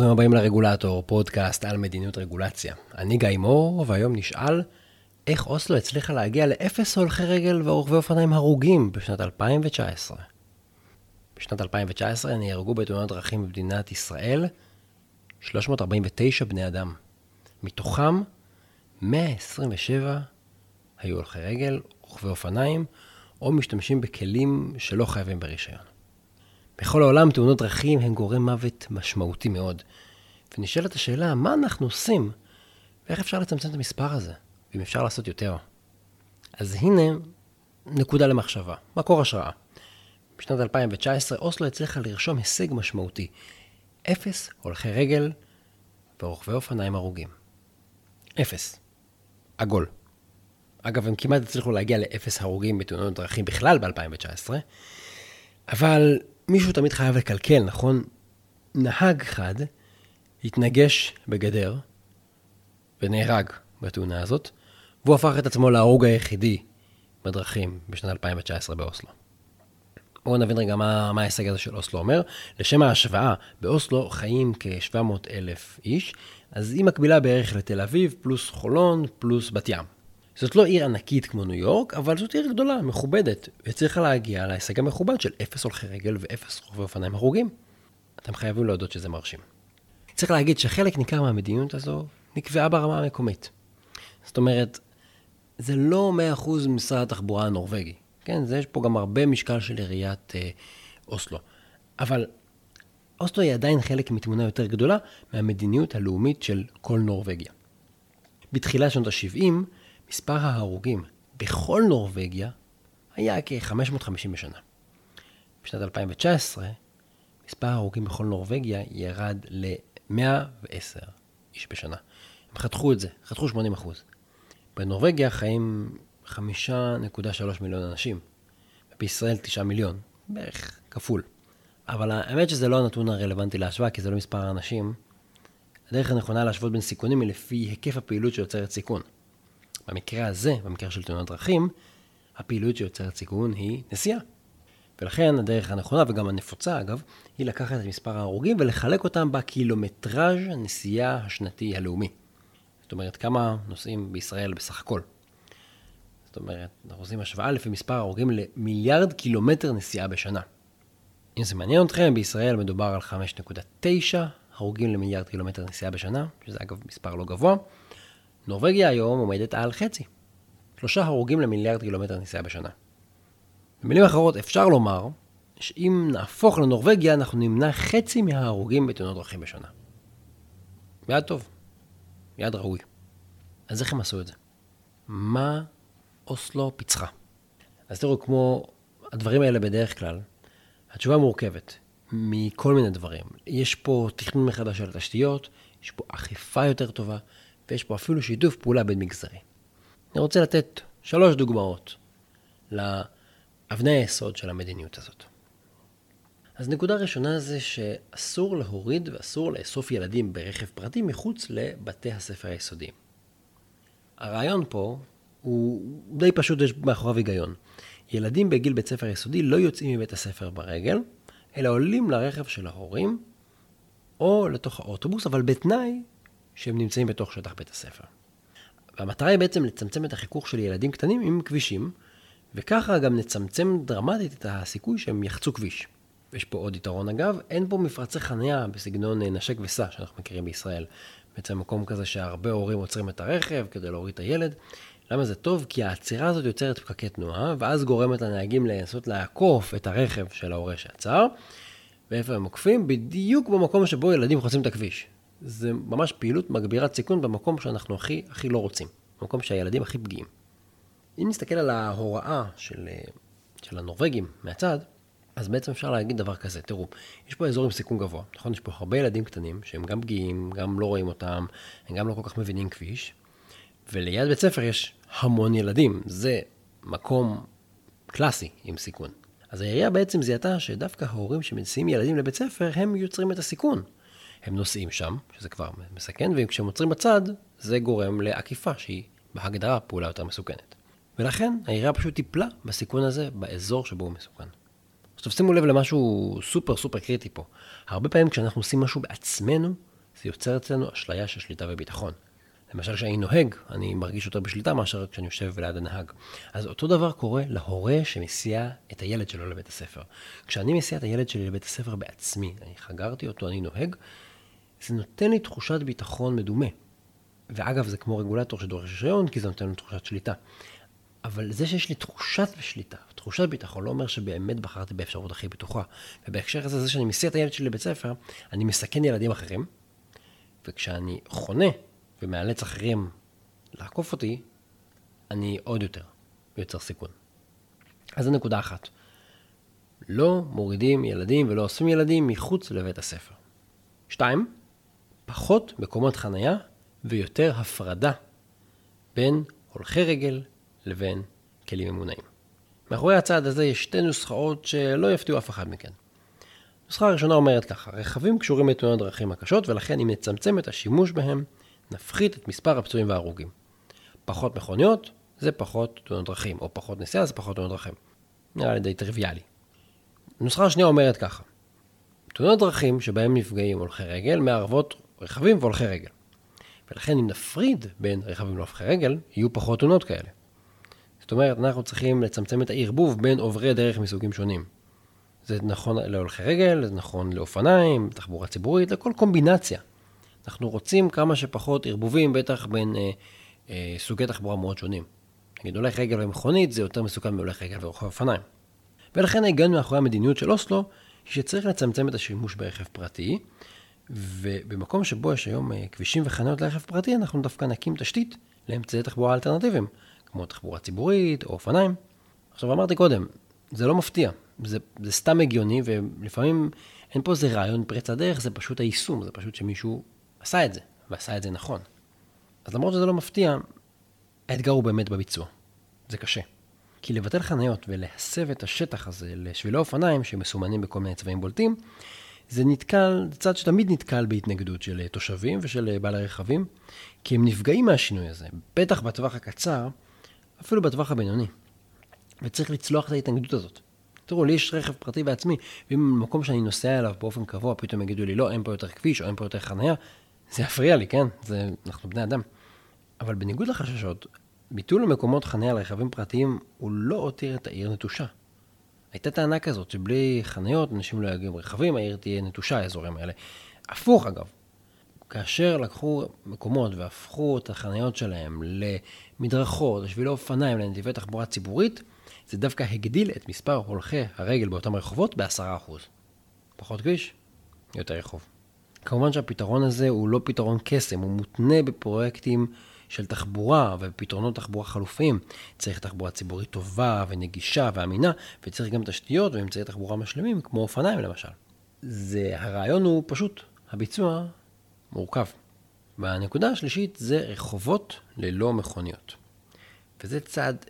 ברוכים הבאים לרגולטור, פודקאסט על מדיניות רגולציה. אני גיא מור, והיום נשאל איך אוסלו הצליחה להגיע לאפס הולכי רגל ורוכבי אופניים הרוגים בשנת 2019. בשנת 2019 נהרגו בתאונות דרכים במדינת ישראל 349 בני אדם. מתוכם 127 היו הולכי רגל, רוכבי אופניים, או משתמשים בכלים שלא חייבים ברישיון. בכל העולם תאונות דרכים הן גורם מוות משמעותי מאוד. ונשאלת השאלה, מה אנחנו עושים? ואיך אפשר לצמצם את המספר הזה? ואם אפשר לעשות יותר? אז הנה נקודה למחשבה, מקור השראה. בשנת 2019 אוסלו הצליחה לרשום הישג משמעותי. אפס הולכי רגל ורוכבי אופניים הרוגים. אפס. עגול. אגב, הם כמעט הצליחו להגיע לאפס הרוגים בתאונות דרכים בכלל ב-2019, אבל מישהו תמיד חייב לקלקל, נכון? נהג אחד התנגש בגדר ונהרג בתאונה הזאת, והוא הפך את עצמו להרוג היחידי בדרכים בשנת 2019 באוסלו. בואו נבין רגע מה, מה ההישג הזה של אוסלו אומר. לשם ההשוואה, באוסלו חיים כ-700 אלף איש, אז היא מקבילה בערך לתל אביב, פלוס חולון, פלוס בת ים. זאת לא עיר ענקית כמו ניו יורק, אבל זאת עיר גדולה, מכובדת, וצריכה להגיע להישג המכובד של אפס הולכי רגל ואפס רוכבי אופניים הרוגים. אתם חייבים להודות שזה מרשים. צריך להגיד שחלק ניכר מהמדיניות הזו נקבעה ברמה המקומית. זאת אומרת, זה לא 100% משרד התחבורה הנורבגי. כן, זה יש פה גם הרבה משקל של עיריית אה, אוסלו. אבל אוסלו היא עדיין חלק מתמונה יותר גדולה מהמדיניות הלאומית של כל נורבגיה. בתחילת שנות ה-70, מספר ההרוגים בכל נורבגיה היה כ-550 בשנה. בשנת 2019, מספר ההרוגים בכל נורבגיה ירד ל-110 איש בשנה. הם חתכו את זה, חתכו 80 אחוז. בנורבגיה חיים 5.3 מיליון אנשים, ובישראל 9 מיליון, בערך כפול. אבל האמת שזה לא הנתון הרלוונטי להשוואה, כי זה לא מספר האנשים. הדרך הנכונה להשוות בין סיכונים היא לפי היקף הפעילות שיוצרת סיכון. במקרה הזה, במקרה של תאונות דרכים, הפעילות שיוצרת סיכון היא נסיעה. ולכן הדרך הנכונה וגם הנפוצה אגב, היא לקחת את מספר ההרוגים ולחלק אותם בקילומטראז' הנסיעה השנתי הלאומי. זאת אומרת, כמה נוסעים בישראל בסך הכל. זאת אומרת, אנחנו עושים השוואה לפי מספר ההרוגים למיליארד קילומטר נסיעה בשנה. אם זה מעניין אתכם, בישראל מדובר על 5.9 הרוגים למיליארד קילומטר נסיעה בשנה, שזה אגב מספר לא גבוה. נורבגיה היום עומדת על חצי. שלושה הרוגים למיליארד קילומטר נסיעה בשנה. במילים אחרות, אפשר לומר שאם נהפוך לנורבגיה, אנחנו נמנע חצי מההרוגים בתאונות דרכים בשנה. יעד טוב, יעד ראוי. אז איך הם עשו את זה? מה אוסלו פיצחה? אז תראו, כמו הדברים האלה בדרך כלל, התשובה מורכבת מכל מיני דברים. יש פה תכנון מחדש של התשתיות, יש פה אכיפה יותר טובה, ויש פה אפילו שיתוף פעולה בין מגזרי. אני רוצה לתת שלוש דוגמאות לאבני היסוד של המדיניות הזאת. אז נקודה ראשונה זה שאסור להוריד ואסור לאסוף ילדים ברכב פרטי מחוץ לבתי הספר היסודיים. הרעיון פה הוא די פשוט, יש מאחוריו היגיון. ילדים בגיל בית ספר יסודי לא יוצאים מבית הספר ברגל, אלא עולים לרכב של ההורים או לתוך האוטובוס, אבל בתנאי שהם נמצאים בתוך שטח בית הספר. והמטרה היא בעצם לצמצם את החיכוך של ילדים קטנים עם כבישים, וככה גם נצמצם דרמטית את הסיכוי שהם יחצו כביש. ויש פה עוד יתרון אגב, אין פה מפרצי חניה בסגנון אה, נשק וסע שאנחנו מכירים בישראל. בעצם מקום כזה שהרבה הורים עוצרים את הרכב כדי להוריד את הילד. למה זה טוב? כי העצירה הזאת יוצרת פקקי תנועה, ואז גורמת לנהגים לנסות לעקוף את הרכב של ההורה שעצר. ואיפה הם עוקפים? בדיוק במקום שבו ילדים חוצים את הכביש. זה ממש פעילות מגבירת סיכון במקום שאנחנו הכי הכי לא רוצים, במקום שהילדים הכי פגיעים. אם נסתכל על ההוראה של, של הנורבגים מהצד, אז בעצם אפשר להגיד דבר כזה, תראו, יש פה אזור עם סיכון גבוה, נכון? יש פה הרבה ילדים קטנים שהם גם פגיעים, גם לא רואים אותם, הם גם לא כל כך מבינים כביש, וליד בית ספר יש המון ילדים, זה מקום קלאסי עם סיכון. אז העירייה בעצם זיהתה שדווקא ההורים שמסיעים ילדים לבית ספר, הם יוצרים את הסיכון. הם נוסעים שם, שזה כבר מסכן, וכשהם עוצרים בצד, זה גורם לעקיפה, שהיא בהגדרה פעולה יותר מסוכנת. ולכן העירייה פשוט טיפלה בסיכון הזה באזור שבו הוא מסוכן. עכשיו שימו לב למשהו סופר סופר קריטי פה. הרבה פעמים כשאנחנו עושים משהו בעצמנו, זה יוצר אצלנו אשליה של שליטה וביטחון. למשל, כשאני נוהג, אני מרגיש יותר בשליטה מאשר כשאני יושב ליד הנהג. אז אותו דבר קורה להורה שמסיע את הילד שלו לבית הספר. כשאני מסיע את הילד שלי לבית הספר בעצמי, אני חגרתי אותו, אני נוהג, זה נותן לי תחושת ביטחון מדומה. ואגב, זה כמו רגולטור שדורש רישיון, כי זה נותן לנו תחושת שליטה. אבל זה שיש לי תחושת שליטה, תחושת ביטחון, לא אומר שבאמת בחרתי באפשרות הכי בטוחה. ובהקשר הזה, זה שאני מסיע את הילד שלי לבית ספר, אני מסכן ילדים אחרים, וכשאני חונה ומאלץ אחרים לעקוף אותי, אני עוד יותר יוצר סיכון. אז זו נקודה אחת. לא מורידים ילדים ולא אוספים ילדים מחוץ לבית הספר. שתיים, פחות מקומות חנייה ויותר הפרדה בין הולכי רגל לבין כלים ממונעים. מאחורי הצעד הזה יש שתי נוסחאות שלא יפתיעו אף אחד מכן. הנוסחה הראשונה אומרת ככה, רכבים קשורים לתאונות דרכים הקשות ולכן אם נצמצם את השימוש בהם, נפחית את מספר הפצועים וההרוגים. פחות מכוניות זה פחות תאונות דרכים, או פחות נסיעה זה פחות תאונות דרכים. נראה לי די טריוויאלי. הנוסחה השנייה אומרת ככה, תאונות דרכים שבהם נפגעים הולכי רגל מערבות רכבים והולכי רגל. ולכן אם נפריד בין רכבים להולכי רגל, יהיו פחות תאונות כאלה. זאת אומרת, אנחנו צריכים לצמצם את הערבוב בין עוברי דרך מסוגים שונים. זה נכון להולכי רגל, זה נכון לאופניים, תחבורה ציבורית, לכל קומבינציה. אנחנו רוצים כמה שפחות ערבובים, בטח בין אה, אה, סוגי תחבורה מאוד שונים. נגיד הולך רגל ומכונית זה יותר מסוכן מהולך רגל ורוכב אופניים. ולכן הגענו מאחורי המדיניות של אוסלו, שצריך לצמצם את השימוש ברכב פרטי, ובמקום שבו יש היום אה, כבישים וחניות לרכב פרטי, אנחנו דווקא נקים תשתית לאמצעי תחבורה אלטרנטיביים, כמו תחבורה ציבורית או אופניים. עכשיו אמרתי קודם, זה לא מפתיע, זה, זה סתם הגיוני, ולפעמים אין פה איזה רעיון פריצת דרך, זה פשוט היישום, זה פשוט שמישהו עשה את זה, ועשה את זה נכון. אז למרות שזה לא מפתיע, האתגר הוא באמת בביצוע. זה קשה. כי לבטל חניות ולהסב את השטח הזה לשבילי אופניים שמסומנים בכל מיני צבעים בולטים, זה נתקל, זה צד שתמיד נתקל בהתנגדות של תושבים ושל בעלי רכבים, כי הם נפגעים מהשינוי הזה, בטח בטווח הקצר, אפילו בטווח הבינוני. וצריך לצלוח את ההתנגדות הזאת. תראו, לי יש רכב פרטי בעצמי, ואם במקום שאני נוסע אליו באופן קבוע, פתאום יגידו לי, לא, אין פה יותר כביש או אין פה יותר חניה, זה יפריע לי, כן? זה, אנחנו בני אדם. אבל בניגוד לחששות, ביטול מקומות חניה לרכבים פרטיים הוא לא הותיר את העיר נטושה. הייתה טענה כזאת שבלי חניות אנשים לא יגיעו רכבים, העיר תהיה נטושה, האזורים האלה. הפוך אגב, כאשר לקחו מקומות והפכו את החניות שלהם למדרכות, לשבילי אופניים, לנתיבי תחבורה ציבורית, זה דווקא הגדיל את מספר הולכי הרגל באותם רחובות ב-10%. פחות כביש, יותר רחוב. כמובן שהפתרון הזה הוא לא פתרון קסם, הוא מותנה בפרויקטים של תחבורה ופתרונות תחבורה חלופיים. צריך תחבורה ציבורית טובה ונגישה ואמינה, וצריך גם תשתיות ואמצעי תחבורה משלימים, כמו אופניים למשל. זה, הרעיון הוא פשוט, הביצוע מורכב. והנקודה השלישית זה רחובות ללא מכוניות. וזה צעד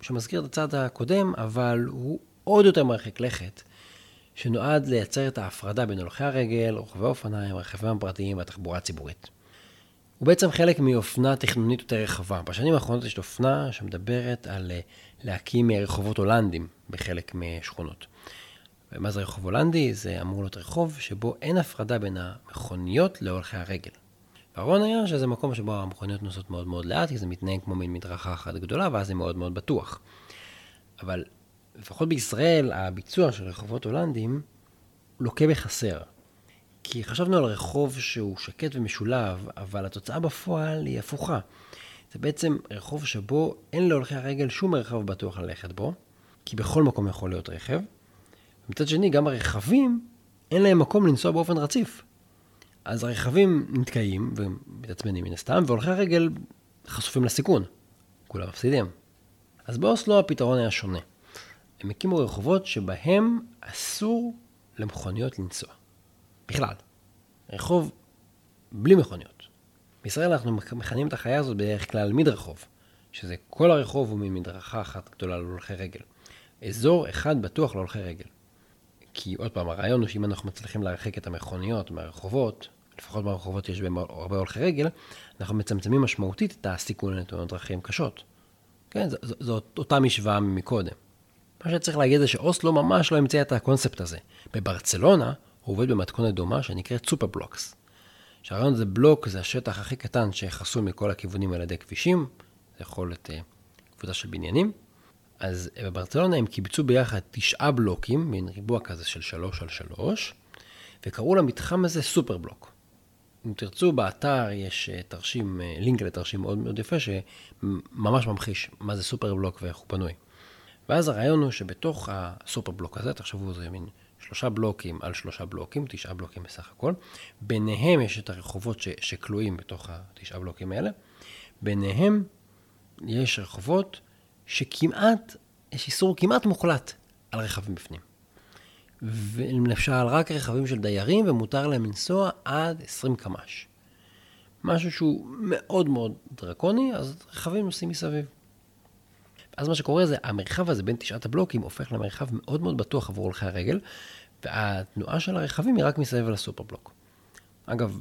שמזכיר את הצעד הקודם, אבל הוא עוד יותר מרחיק לכת, שנועד לייצר את ההפרדה בין הולכי הרגל, רוכבי האופניים, הרכבים הפרטיים והתחבורה הציבורית. הוא בעצם חלק מאופנה תכנונית יותר רחבה. בשנים האחרונות יש אופנה שמדברת על אה, להקים רחובות הולנדים בחלק משכונות. ומה זה רחוב הולנדי? זה אמור להיות רחוב שבו אין הפרדה בין המכוניות להולכי הרגל. והרעיון היה שזה מקום שבו המכוניות נוסעות מאוד מאוד לאט, כי זה מתנהג כמו מין מדרכה אחת גדולה, ואז זה מאוד מאוד בטוח. אבל לפחות בישראל, הביצוע של רחובות הולנדים לוקה בחסר. כי חשבנו על רחוב שהוא שקט ומשולב, אבל התוצאה בפועל היא הפוכה. זה בעצם רחוב שבו אין להולכי הרגל שום מרחב בטוח ללכת בו, כי בכל מקום יכול להיות רכב. ומצד שני, גם הרכבים, אין להם מקום לנסוע באופן רציף. אז הרכבים נתקעים ומתעצמנים מן הסתם, והולכי הרגל חשופים לסיכון. כולם מפסידים. אז באוסלו הפתרון היה שונה. הם הקימו רחובות שבהם אסור למכוניות לנסוע. בכלל. רחוב בלי מכוניות. בישראל אנחנו מכנים את החיה הזאת בדרך כלל מדרחוב, שזה כל הרחוב הוא ממדרכה אחת גדולה להולכי רגל. אזור אחד בטוח להולכי רגל. כי עוד פעם, הרעיון הוא שאם אנחנו מצליחים להרחיק את המכוניות מהרחובות, לפחות ברחובות יש בהם הרבה הולכי רגל, אנחנו מצמצמים משמעותית את הסיכון לתאונות דרכים קשות. כן, זאת אותה משוואה מקודם. מה שצריך להגיד זה שאוסלו ממש לא המציא את הקונספט הזה. בברצלונה הוא עובד במתכונת דומה שנקראת סופר בלוקס, שהרעיון זה בלוק, זה השטח הכי קטן שחסום מכל הכיוונים על ידי כבישים, זה יכול להיות uh, קבוצה של בניינים. אז בברצלונה הם קיבצו ביחד תשעה בלוקים, מין ריבוע כזה של שלוש על שלוש, וקראו למתחם הזה סופר בלוק. אם תרצו, באתר יש אה, תרשים, אה, לינק לתרשים מאוד מאוד יפה, שממש ממחיש מה זה סופר בלוק ואיך הוא בנוי. ואז הרעיון הוא שבתוך הסופר בלוק הזה, תחשבו, זה מין שלושה בלוקים על שלושה בלוקים, תשעה בלוקים בסך הכל. ביניהם יש את הרחובות ש, שכלואים בתוך התשעה בלוקים האלה. ביניהם יש רחובות שכמעט, יש איסור כמעט מוחלט על רכבים בפנים. ולמשל, רק רכבים של דיירים, ומותר להם לנסוע עד 20 קמ"ש. משהו שהוא מאוד מאוד דרקוני, אז רכבים נוסעים מסביב. אז מה שקורה זה, המרחב הזה בין תשעת הבלוקים הופך למרחב מאוד מאוד בטוח עבור הולכי הרגל, והתנועה של הרכבים היא רק מסביב לסופר בלוק. אגב,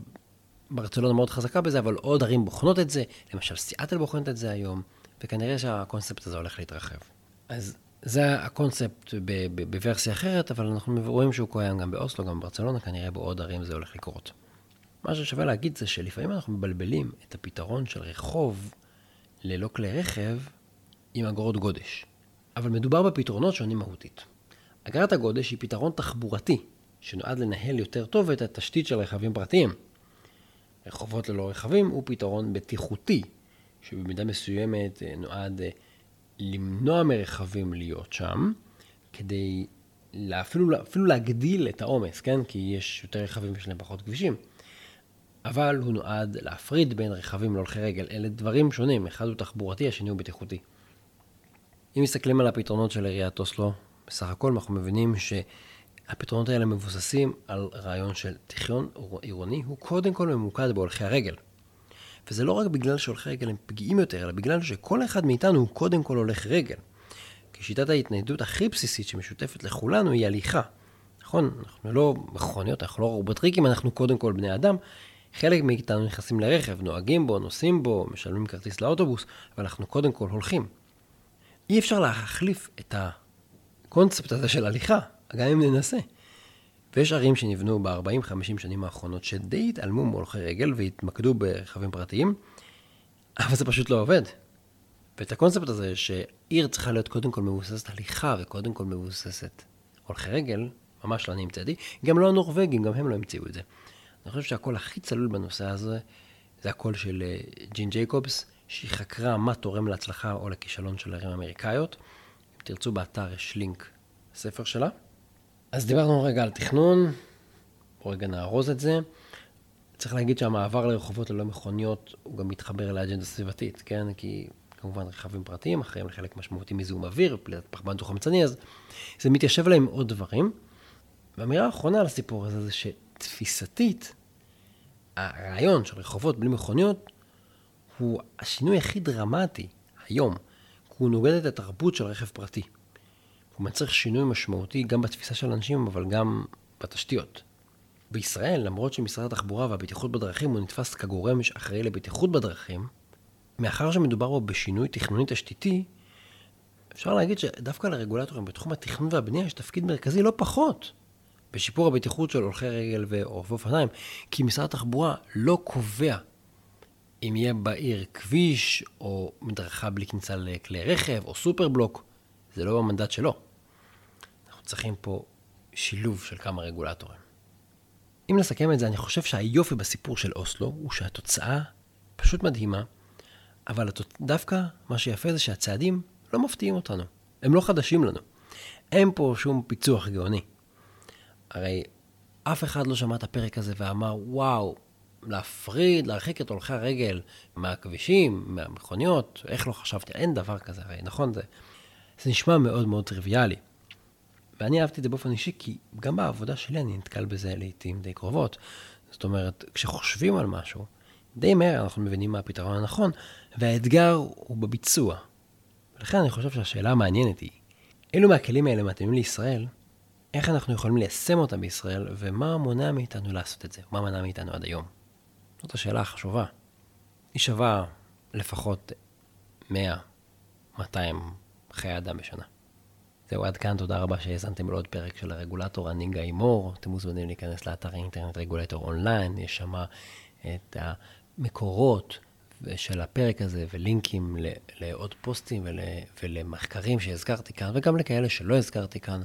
ברצלונה מאוד חזקה בזה, אבל עוד ערים בוחנות את זה, למשל סיאטל בוחנת את זה היום, וכנראה שהקונספט הזה הולך להתרחב. אז זה הקונספט בוורסיה אחרת, אבל אנחנו רואים שהוא קיים גם באוסלו, גם בברצלונה, כנראה בעוד ערים זה הולך לקרות. מה ששווה להגיד זה שלפעמים אנחנו מבלבלים את הפתרון של רחוב ללא כלי רכב עם אגרות גודש. אבל מדובר בפתרונות שונים מהותית. אגרת הגודש היא פתרון תחבורתי, שנועד לנהל יותר טוב את התשתית של רכבים פרטיים. רחובות ללא רכבים הוא פתרון בטיחותי, שבמידה מסוימת אה, נועד אה, למנוע מרכבים להיות שם, כדי אפילו, אפילו להגדיל את העומס, כן? כי יש יותר רכבים ויש להם פחות כבישים. אבל הוא נועד להפריד בין רכבים להולכי רגל. אלה דברים שונים, אחד הוא תחבורתי, השני הוא בטיחותי. אם מסתכלים על הפתרונות של עיריית אוסלו, בסך הכל אנחנו מבינים שהפתרונות האלה מבוססים על רעיון של תכנון עירוני, הוא קודם כל ממוקד בהולכי הרגל. וזה לא רק בגלל שהולכי רגל הם פגיעים יותר, אלא בגלל שכל אחד מאיתנו הוא קודם כל הולך רגל. כי שיטת ההתניידות הכי בסיסית שמשותפת לכולנו היא הליכה. נכון, אנחנו לא מכוניות, אנחנו לא רובוטריקים, אנחנו קודם כל בני אדם. חלק מאיתנו נכנסים לרכב, נוהגים בו, נוסעים בו, משלמים כרטיס לאוטובוס, אבל אנחנו קודם כל הולכים. אי אפשר להחליף את הקונספט הזה של הליכה, גם אם ננסה. ויש ערים שנבנו ב-40-50 שנים האחרונות שדי התעלמו מהולכי רגל והתמקדו ברכבים פרטיים, אבל זה פשוט לא עובד. ואת הקונספט הזה שעיר צריכה להיות קודם כל מבוססת הליכה וקודם כל מבוססת הולכי רגל, ממש לא אני המצאתי, גם לא הנורבגים, גם הם לא המציאו את זה. אני חושב שהקול הכי צלול בנושא הזה, זה הקול של אה, ג'יין ג'ייקובס, שהיא חקרה מה תורם להצלחה או לכישלון של ערים אמריקאיות. אם תרצו באתר יש לינק לספר שלה. אז דיברנו רגע על תכנון, בואו רגע נארוז את זה. צריך להגיד שהמעבר לרחובות ללא מכוניות הוא גם מתחבר לאג'נדה סביבתית, כן? כי כמובן רכבים פרטיים אחראים לחלק משמעותי מזיהום אוויר, פליטת פחמן דו-חמצני, אז זה מתיישב להם עוד דברים. והאמירה האחרונה לסיפור הזה זה שתפיסתית, הרעיון של רחובות בלי מכוניות הוא השינוי הכי דרמטי היום, כי הוא נוגד את התרבות של רכב פרטי. הוא מצריך שינוי משמעותי גם בתפיסה של אנשים, אבל גם בתשתיות. בישראל, למרות שמשרד התחבורה והבטיחות בדרכים הוא נתפס כגורם שאחראי לבטיחות בדרכים, מאחר שמדובר בו בשינוי תכנוני תשתיתי, אפשר להגיד שדווקא לרגולטורים בתחום התכנון והבנייה יש תפקיד מרכזי לא פחות בשיפור הבטיחות של הולכי רגל ורוכבי אופניים, כי משרד התחבורה לא קובע אם יהיה בעיר כביש או מדרכה בלי כניסה לכלי רכב או סופר בלוק, זה לא במנדט שלו. אנחנו צריכים פה שילוב של כמה רגולטורים. אם נסכם את זה, אני חושב שהיופי בסיפור של אוסלו הוא שהתוצאה פשוט מדהימה, אבל דווקא מה שיפה זה שהצעדים לא מפתיעים אותנו. הם לא חדשים לנו. אין פה שום פיצוח גאוני. הרי אף אחד לא שמע את הפרק הזה ואמר, וואו, להפריד, להרחיק את הולכי הרגל מהכבישים, מהמכוניות, איך לא חשבתי? אין דבר כזה, הרי נכון? זה, זה נשמע מאוד מאוד טריוויאלי. ואני אהבתי את זה באופן אישי, כי גם בעבודה שלי אני נתקל בזה לעיתים די קרובות. זאת אומרת, כשחושבים על משהו, די מהר אנחנו מבינים מה הפתרון הנכון, והאתגר הוא בביצוע. ולכן אני חושב שהשאלה המעניינת היא, אילו מהכלים האלה מתאימים לישראל, איך אנחנו יכולים ליישם אותם בישראל, ומה מונע מאיתנו לעשות את זה? מה מנע מאיתנו עד היום? זאת השאלה החשובה. היא שווה לפחות 100, 200 חיי אדם בשנה. זהו, עד כאן, תודה רבה שהאזנתם לעוד פרק של הרגולטור, אני גיא מור. אתם מוזמנים להיכנס לאתר האינטרנט רגולטור אונליין, יש שם את המקורות של הפרק הזה ולינקים לעוד פוסטים ולמחקרים שהזכרתי כאן, וגם לכאלה שלא הזכרתי כאן.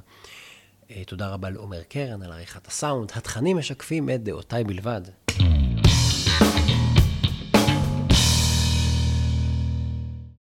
תודה רבה לעומר קרן על עריכת הסאונד. התכנים משקפים את דעותיי בלבד.